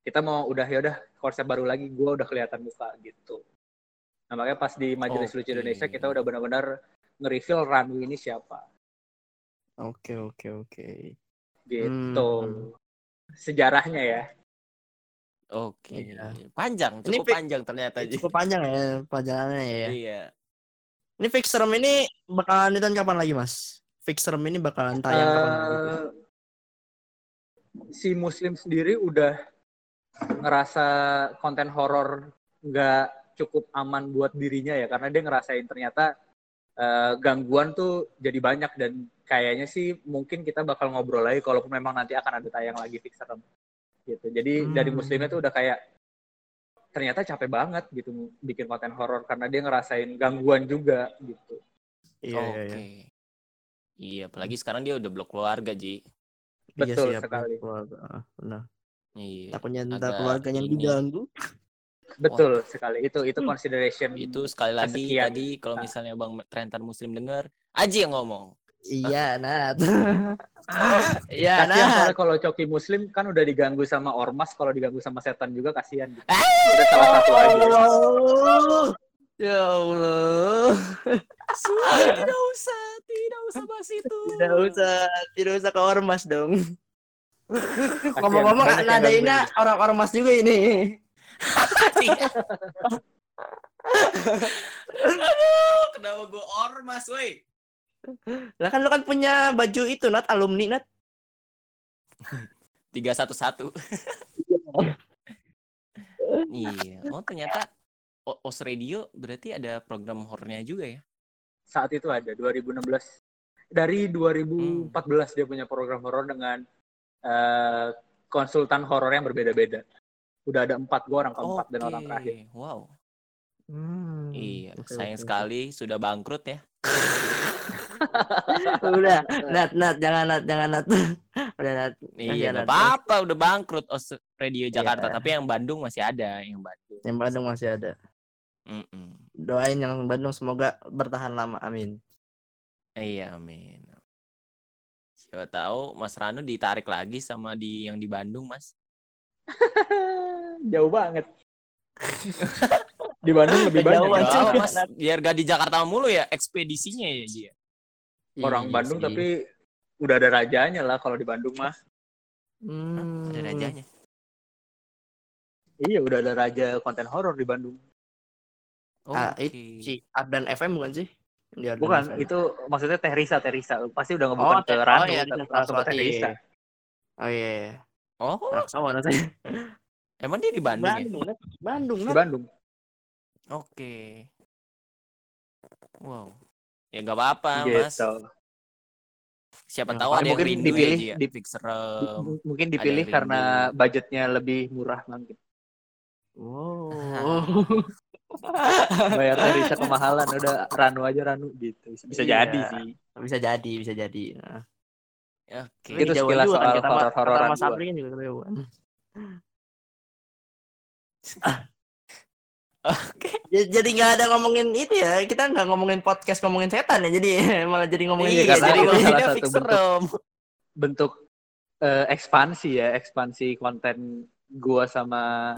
kita mau udah ya udah konsep baru lagi, gue udah kelihatan muka gitu. Nah makanya pas di Majelis Lucu Oke. Indonesia kita udah benar-benar nge-reveal Ranwi ini siapa. Oke, oke, oke. gitu Hmm. sejarahnya ya Oke. Iya. Panjang, Ini cukup fi- panjang ternyata. Cukup panjang ya perjalanannya ya. Iya. Ini fix serem ini bakalan ditonton kapan lagi, Mas? Fix Room ini bakalan tayang kapan lagi? Eh, si Muslim sendiri udah ngerasa konten horor nggak cukup aman buat dirinya ya karena dia ngerasain ternyata eh, gangguan tuh jadi banyak dan kayaknya sih mungkin kita bakal ngobrol lagi kalaupun memang nanti akan ada tayang lagi Fix Room gitu. Jadi Hmm. dari Muslimnya tuh udah kayak ternyata capek banget gitu bikin konten horor karena dia ngerasain gangguan juga gitu. Iya, Oke. iya, iya. Iya, apalagi sekarang dia udah blok keluarga, Ji. Betul iya, sekali. keluarga. Ah, Benar. Iya. Takutnya ntar agak keluarganya yang ini. diganggu. Betul sekali. Itu itu consideration. Itu sekali lagi Kesekian. tadi kalau Nah. misalnya Bang Trentan Muslim denger, Aji yang ngomong. Iya, Nat. [laughs] Iya, Nat. soalnya kalau Coki Muslim kan udah diganggu sama ormas, kalau diganggu sama setan juga kasihan. Gitu. Ah! Udah salah satu aja. Allah. Ya Allah. Sudah, tidak usah, tidak usah bahas itu. Tidak usah, tidak usah ke ormas dong. Ngomong-ngomong, nadainya gangguin. orang ormas juga ini. [laughs] Aduh, kenapa gue ormas, woi? Lah kan lu kan punya baju itu, Nat, alumni, Nat. [laughs] 311. [laughs] iya. Oh, ternyata O- OS Radio berarti ada program horornya juga ya? Saat itu ada 2016. Dari 2014 dia punya program horor dengan eh, konsultan horor yang berbeda-beda. Udah ada empat gue orang keempat dan orang terakhir. Wow. Hmm, Iya, oke, sayang oke, sekali sudah bangkrut ya. [laughs] Udah, [laughs] Nat, Nat, jangan Nat, jangan Nat. [laughs] Udah Nat. Iya, nggak Nat. apa-apa udah bangkrut OS Radio Jakarta, Iya. tapi yang Bandung masih ada, yang Bandung. Yang Bandung masih ada. Mm-mm. Doain yang Bandung semoga bertahan lama. Amin. Iya, amin. Siapa tahu Mas Ranu ditarik lagi sama di yang di Bandung, Mas. [laughs] Jauh banget. di Bandung lebih banyak. ya. Jauh, Mas. Biar gak di Jakarta mulu ya ekspedisinya ya, dia. Orang Iya Bandung sih. tapi udah ada rajanya lah kalau di Bandung mah. Hmm. Ada rajanya. Iya udah ada raja konten horor di Bandung. Ah, Oke. itu si Ardan FM bukan sih? Di Ardan Bukan, FM. itu maksudnya Teresa, Teresa. Pasti udah ngebukan Oh, ke Teh- Ranu, oh, iya, tapi Risa. Oh iya. iya. Oh, Raksawa Nat. [laughs] emang dia di Bandung, ya? Bandung, Nat. Bandung, Di Nat. Bandung. Oke. Wow. Ya gak apa-apa, Mas. Gitu. Siapa Ya, tahu ada yang mungkin rindu dipilih ya, Ji, ya. di- Fix Di- serem. m- mungkin dipilih yang karena budgetnya lebih murah mungkin. Oh. [laughs] Bayar Teresa kemahalan udah Ranu aja Ranu gitu. Bisa Iya. jadi sih. bisa jadi, bisa jadi. Nah. Oke. Itu Jauh sekilas kan soal horor-hororan Mas. Apri kan juga ketahuan. [laughs] Oke. Ja- Jadi nggak ada ngomongin itu ya. Kita nggak ngomongin podcast ngomongin setan ya. Jadi [laughs] malah jadi ngomongin Iya, karena jadi itu ngomongin salah satu bentuk bentuk eh, ekspansi ya, ekspansi konten gua sama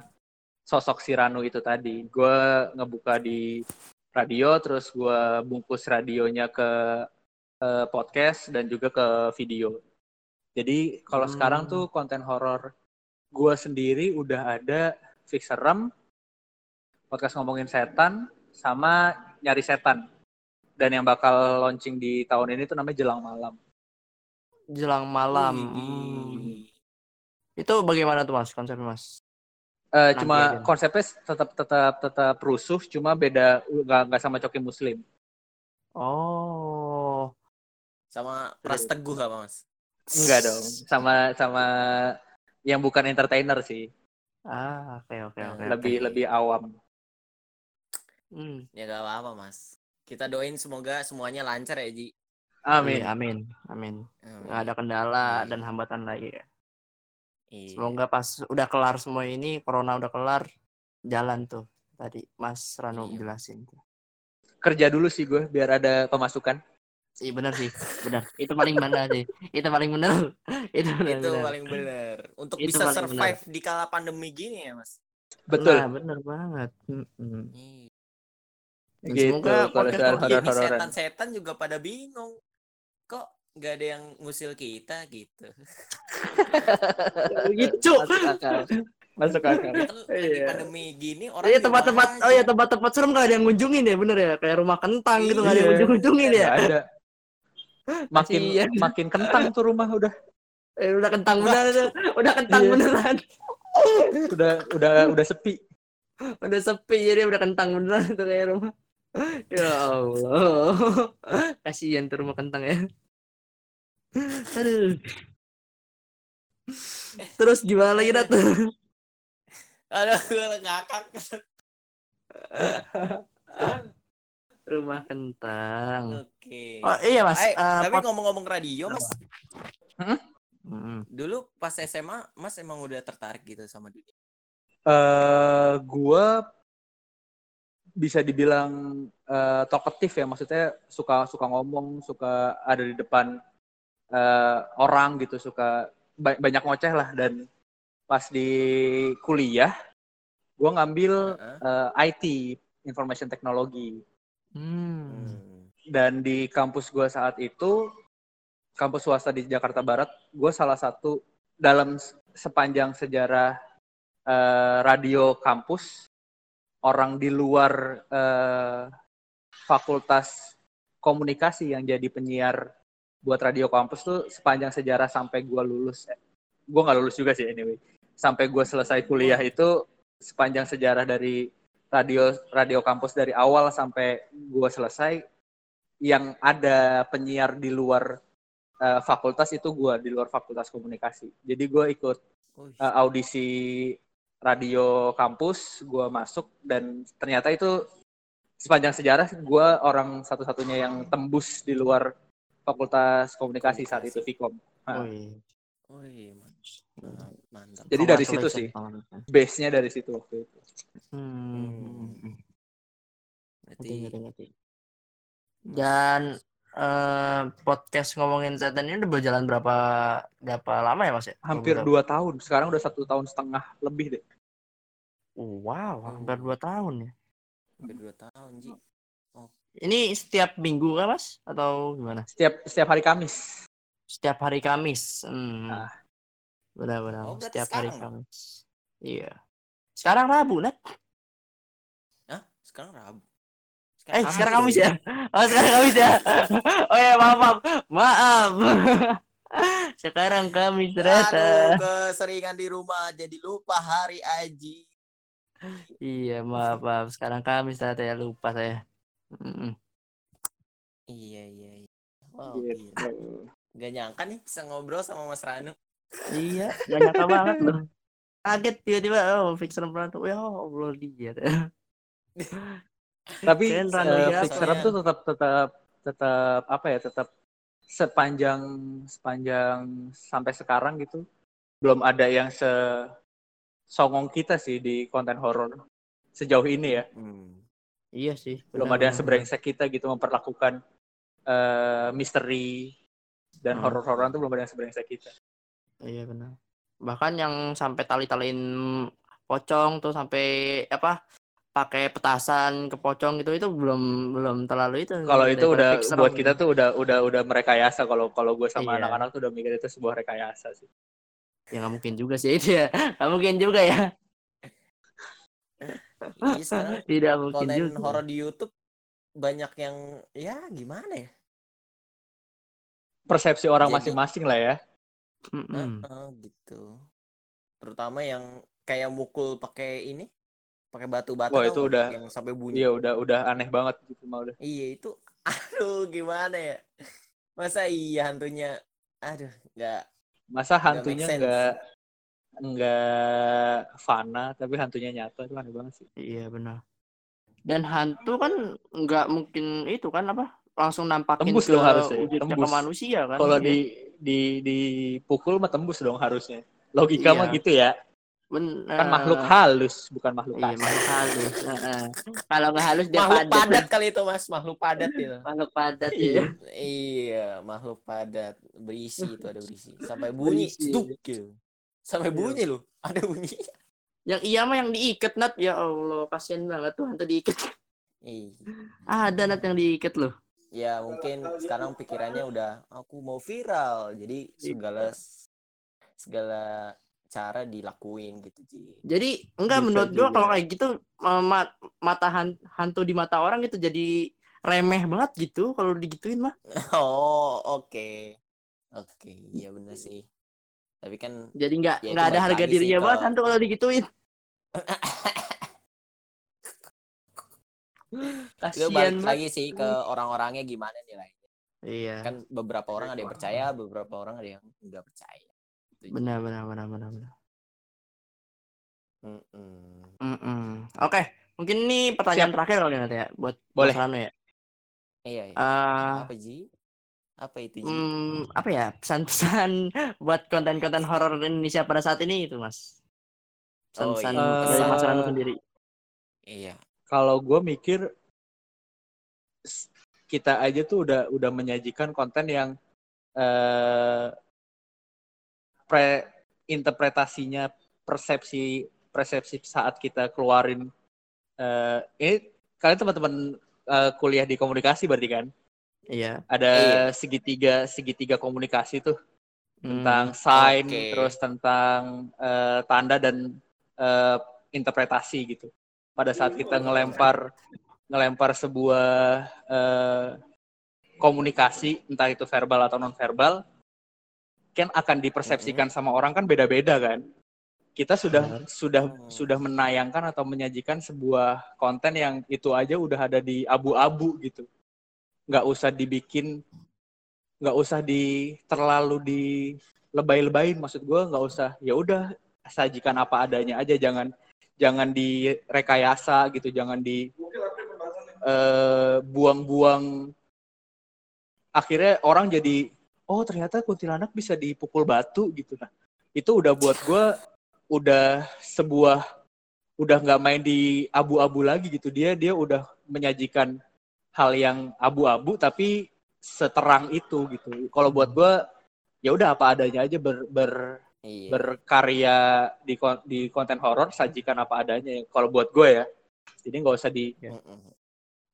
sosok si Ranu itu tadi. Gua ngebuka di radio, terus gua bungkus radionya ke eh, podcast dan juga ke video. Jadi kalau Hmm. sekarang tuh konten horor gua sendiri udah ada fix serem, podcast ngomongin setan, sama nyari setan. Dan yang bakal launching di tahun ini tuh namanya Jelang Malam. jelang malam. Hmm. Itu bagaimana tuh Mas konsepnya Mas? Eh, Nanti cuma aja. konsepnya tetap tetap tetap rusuh, cuma beda nggak nggak sama Coki Muslim. Oh. Sama Pras Teguh gak, Mas? Enggak dong, sama sama yang bukan entertainer sih, Ah, oke oke oke. lebih oke. lebih awam. Hmm. Ya gak apa-apa, Mas. Kita doain semoga semuanya lancar ya, Ji. Amin. Amin. Amin. Amin. Nggak ada kendala Iya. dan hambatan lagi ya. Iya. Semoga pas udah kelar semua ini, corona udah kelar, jalan tuh tadi Mas Rano Iya. jelasin. Kerja dulu sih gue biar ada pemasukan. Iya benar sih, benar. Itu paling benar sih. Itu paling benar. [laughs] Itu benar. itu benar. paling bener. Untuk Itu bisa survive di kala pandemi gini ya, Mas. Betul. Nah, benar banget. Mm-mm. Iya. Gitu, semoga kalau podcast setan-setan juga pada bingung. Kok nggak ada yang ngusil kita gitu. [laughs] gitu. Masuk akal. Masuk akal. Kan lagi Iya. pandemi gini orang Iya tempat-tempat oh ya tempat-tempat serem gak ada yang ngunjungin ya bener ya kayak rumah kentang gitu gak ada yang Iya. ngunjung-ngunjungin ya. Nggak ada. [laughs] makin Kasian. makin kentang tuh rumah udah Eh, udah kentang beneran. Udah kentang Iya. beneran. udah udah udah sepi. Udah sepi jadi udah kentang beneran tuh kayak rumah. [laughs] Ya Allah. [laughs] Kasihan tuh rumah kentang ya. [laughs] Aduh. Terus gimana lagi dat? Aduh, gue ngakak. rumah kentang. Oke. Oh iya mas. Eh, Eh, tapi pot- ngomong-ngomong radio, Mas. Mm-mm. Dulu pas SMA, Mas emang udah tertarik gitu sama dunia. eh gua bisa dibilang eh, talkative ya maksudnya suka suka ngomong suka ada di depan eh, orang gitu suka ba- banyak ngoceh lah dan pas di kuliah gua ngambil Heeh. eh, IT information technology Hmm. Dan di kampus gua saat itu kampus swasta di Jakarta Barat gue salah satu dalam sepanjang sejarah eh, radio kampus orang di luar eh, fakultas komunikasi yang jadi penyiar buat radio kampus tuh sepanjang sejarah sampai gue lulus gue nggak lulus juga sih anyway. Sampai gue selesai kuliah itu sepanjang sejarah dari radio radio kampus dari awal sampai gue selesai yang ada penyiar di luar eh, fakultas itu gue di luar fakultas komunikasi. Jadi gue ikut eh, audisi radio kampus gue masuk dan ternyata itu sepanjang sejarah gue orang satu-satunya yang tembus di luar fakultas komunikasi saat itu Vkom Ah. Oh iya, man- mantap. Jadi dari situ sih. congratulations. base nya dari situ waktu itu Hmm. Berarti ngerti. Dan eh, podcast ngomongin setan ini udah berjalan berapa berapa lama ya mas ya? Hampir dua tahun sekarang udah satu tahun setengah lebih deh Wow, hampir dua tahun ya. hampir dua tahun, Ji. Ini setiap minggu kan mas? Atau gimana? setiap setiap hari Kamis Setiap hari Kamis. Hmm. Ah. Benar-benar. Oh, setiap hari sekarang, Kamis. Iya. Sekarang Rabu, Nat. Hah? Sekarang Rabu. Eh, Kamis sekarang. Kamis ya? [laughs] Oh, sekarang Kamis ya? [laughs] Oh ya, maaf, maaf. Maaf. [laughs] sekarang Kamis ternyata. Aduh, keseringan di rumah jadi lupa hari Aji. Iya, maaf, maaf. Sekarang Kamis ternyata ya, lupa saya. Iya, iya, iya. Wow, Gitu. gila. Gak nyangka nih bisa ngobrol sama Mas Ranu. Iya, gak nyangka banget loh. Kaget tiba-tiba, oh, Fixer Pranto. Ya Allah, dia. Tapi ya, Fixer tuh tetap tetap tetap apa ya tetap sepanjang sepanjang sampai sekarang gitu belum ada yang se songong kita sih di konten horor sejauh ini ya Hmm. Iya sih. belum benar, ada yang sebrengsek kita gitu memperlakukan eh, misteri dan Hmm. horor-hororan tuh belum ada yang sebrengsek kita. Iya benar. Bahkan yang sampai tali-taliin pocong tuh sampai apa? Pakai petasan ke pocong gitu itu belum belum terlalu itu. kalau itu udah buat gitu. kita tuh udah udah udah merekayasa kalau kalau gue sama Iya. anak-anak tuh udah mikir itu sebuah rekayasa sih ya nggak mungkin juga sih itu ya. Nggak mungkin juga ya. Iya, [laughs] Tidak mungkin konten juga. horor di YouTube banyak yang ya gimana ya? persepsi orang masing-masing lah ya Mm-mm. Heeh, gitu. Terutama yang kayak mukul pakai ini, pakai batu bata Wah, itu udah- yang sampai bunyi. iya udah udah aneh banget gitu mah udah Iya itu, [laughs] aduh gimana ya? Masa iya hantunya, aduh nggak masa hantunya nggak nggak fana tapi hantunya nyata itu aneh banget sih Iya benar. Dan hantu kan nggak mungkin itu kan apa? Langsung nampakin Tembus ke dong harusnya, wujudnya ke tembus. manusia kan. kalau Iya. di di dipukul mah tembus dong harusnya logika Iya. mah gitu ya Benar. kan makhluk halus bukan makhluk Iya, kasar makhluk halus. Heeh. Kalau nggak halus dia makhluk padat. padat kali itu mas, makhluk padat itu. [laughs] Makhluk padat Iya. ya. iya, makhluk padat berisi itu ada berisi, sampai [laughs] bunyi, Berisi. stuk gitu. Sampai Iya. bunyi loh, ada bunyi. Yang iya mah yang diikat nat ya Allah kasihan banget tuh hantu diikat. Iya. Ada nat yang diikat loh. Ya mungkin sekarang pikirannya udah aku mau viral, jadi segala segala cara dilakuin gitu Ji. Jadi enggak Bisa menurut gua kalau kayak gitu eh, ma- mata han- hantu di mata orang itu jadi remeh banget gitu kalau digituin mah. [laughs] Oh, oke. Oke, iya bener sih. Tapi kan Jadi nggak Ya, nggak ada harga dirinya ke- banget hantu kalau digituin. [laughs] itu Kasian balik banget. lagi sih ke orang-orangnya gimana nilainya. Iya. Kan beberapa orang ada yang percaya, beberapa orang ada yang nggak percaya. Benar benar benar benar benar. Mm-mm. Mm-mm. Oke, mungkin ini pertanyaan terakhir kali nanti ya buat Boleh. Mas Rano ya. Iya, iya. Eh, Apa Ji? Apa itu Ji? hmm, apa ya pesan-pesan [laughs] buat konten-konten horor Indonesia pada saat ini itu mas? Oh, Pesan-pesan iya. dari Mas Eh, Rano sendiri. Iya. kalau gue mikir kita aja tuh udah udah menyajikan konten yang eh pre interpretasinya persepsi persepsi saat kita keluarin eh ini kalian teman-teman eh, kuliah di komunikasi berarti kan Iya. ada Iya. segitiga segitiga komunikasi tuh Hmm. tentang sign Oke. terus tentang eh, tanda dan eh, interpretasi gitu pada saat kita ngelempar ngelempar sebuah eh, komunikasi entah itu verbal atau non verbal kan akan dipersepsikan sama orang kan beda-beda kan? Kita sudah sudah Hmm. sudah menayangkan atau menyajikan sebuah konten yang itu aja udah ada di abu-abu gitu. Nggak usah dibikin nggak usah di terlalu di lebay-lebayin maksud gue nggak usah. Ya udah sajikan apa adanya aja jangan jangan direkayasa gitu jangan di eh, buang-buang. Akhirnya orang jadi oh ternyata kuntilanak bisa dipukul batu gitu nah itu udah buat gue udah sebuah udah nggak main di abu-abu lagi gitu. Dia dia udah menyajikan hal yang abu-abu tapi seterang itu gitu. Kalau buat gue ya udah apa adanya aja ber, ber Iya. berkarya di di konten horor sajikan apa adanya. Kalau buat gue ya jadi nggak usah di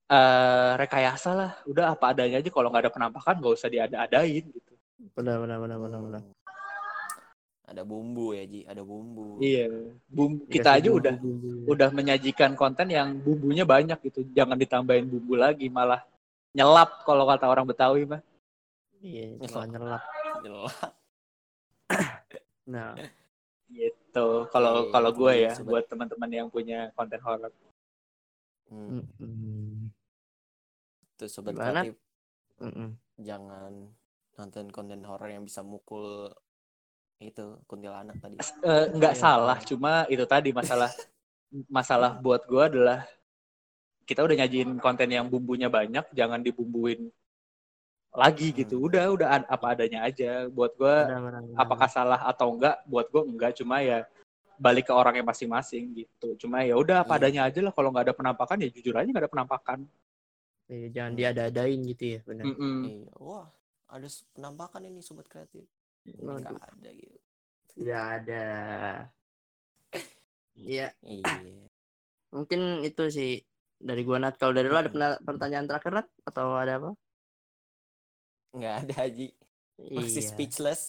Eh, rekayasa lah. Udah apa adanya aja. Kalau nggak ada penampakan nggak usah diada-adain gitu. Benar benar benar benar benar. Ada bumbu ya Ji, ada bumbu. iya. Bumbu kita aja udah udah menyajikan konten yang bumbunya banyak gitu. Jangan ditambahin bumbu lagi malah nyelap kalau kata orang Betawi mah. Iya, [laughs] nyelap. Jelas. [coughs] Nah, gitu. Kalau Oke, kalau itu gue ya buat teman-teman yang punya konten horor. Hmm. Tuh sobat Gimana? kreatif Mm-mm. jangan nonton konten horor yang bisa mukul itu kuntilanak tadi. Eh, nggak Iya. salah cuma itu tadi masalah masalah buat gue adalah kita udah nyajiin konten yang bumbunya banyak jangan dibumbuin lagi gitu Hmm. udah udah ad- apa adanya aja buat gue apakah salah atau enggak buat gue enggak cuma ya balik ke orangnya masing-masing gitu cuma ya udah apa Iya. adanya aja lah kalau nggak ada penampakan ya jujur aja nggak ada penampakan Iya, jangan diada-adain gitu ya, benar. Mm-mm. Iya. Wah, ada penampakan ini sobat kreatif. Enggak ada gitu. Tidak ada. Iya, Iya. mungkin itu sih dari gua Nat. Kalau dari lu ada pertanyaan terakhir Nat atau ada apa? Enggak ada Haji. Masih Iya. speechless.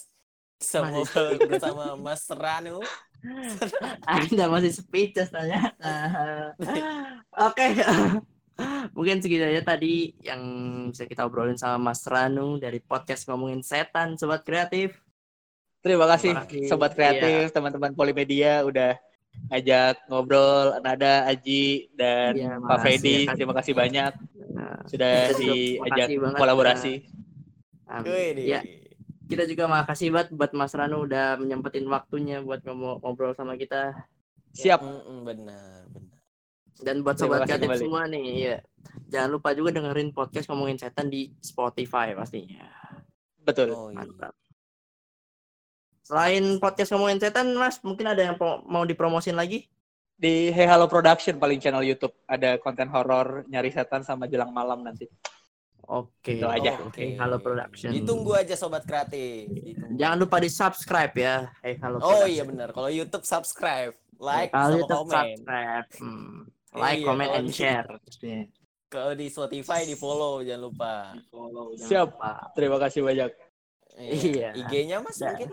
Sama Masih [laughs] bersama Mas Ranu. [laughs] Anda masih speechless tanya. [laughs] Oke. Mungkin segitu aja tadi yang bisa kita obrolin sama Mas Ranu dari podcast ngomongin setan sobat kreatif. terima kasih Terima kasih. sobat kreatif teman-teman Polimedia udah ngajak ngobrol Nada Aji dan Iya, Pak Freddy ya, terima kasih banyak Nah, sudah diajak banget, kolaborasi amin. Ya, kita juga makasih banget buat Mas Ranu udah menyempetin waktunya buat ngomong ngobrol sama kita siap Mm-mm, benar, benar. Dan buat sobat kreatif kembali. semua nih ya. Jangan lupa juga dengerin podcast ngomongin setan di Spotify pastinya. betul Oh iya. Mantap. Selain podcast ngomongin setan, Mas, mungkin ada yang mau dipromosin lagi? di Hey Halo Production paling channel YouTube ada konten horor nyari setan sama jelang malam nanti Oke. Itu aja. Oke. Halo Production. Ditunggu aja sobat kreatif. Ditunggu. Jangan lupa di subscribe ya. Hey, halo. Oh Production. iya benar. Kalau YouTube subscribe, like Kalau sama YouTube komen. subscribe, hmm. Like, Iya, comment, and share. Kalau di Spotify di follow jangan lupa. Follow, jangan Siap. lupa. terima kasih banyak Iya. IG-nya Mas Dah. mungkin.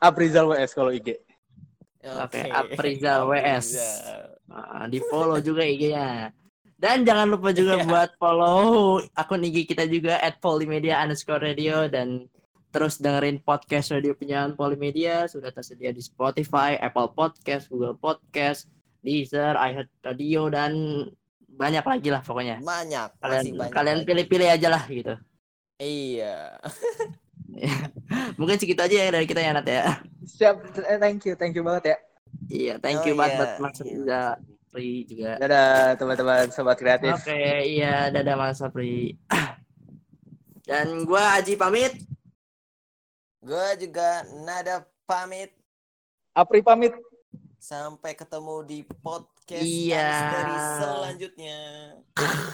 Aprizal WS kalau IG Oke, Aprizal WS. Aprizal. Ah, di follow juga IG-nya. Dan jangan lupa juga Iya. buat follow akun IG kita juga at Polimedia underscore radio dan terus dengerin podcast radio penyiaran Polimedia sudah tersedia di Spotify, Apple Podcast, Google Podcast, Deezer, iHeartRadio dan banyak lagi lah pokoknya. Banyak, Kalian masih banyak. kalian pilih-pilih aja lah gitu. Iya. [laughs] Mungkin segitu aja ya dari kita ya Nat ya. Siap, eh, thank you, thank you banget ya. Iya, thank Oh, you banget iya, buat Mas iya. Riza Pri juga. Dadah teman-teman sobat kreatif. Oke, iya dadah Mas Sapri. [clears throat] Dan gua Aji pamit. Gue juga nada pamit. Apri pamit. Sampai ketemu di podcast Iya. misteri selanjutnya.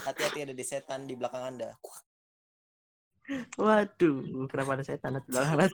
Hati-hati ada di setan di belakang Anda. Waduh, kenapa ada setan di belakang?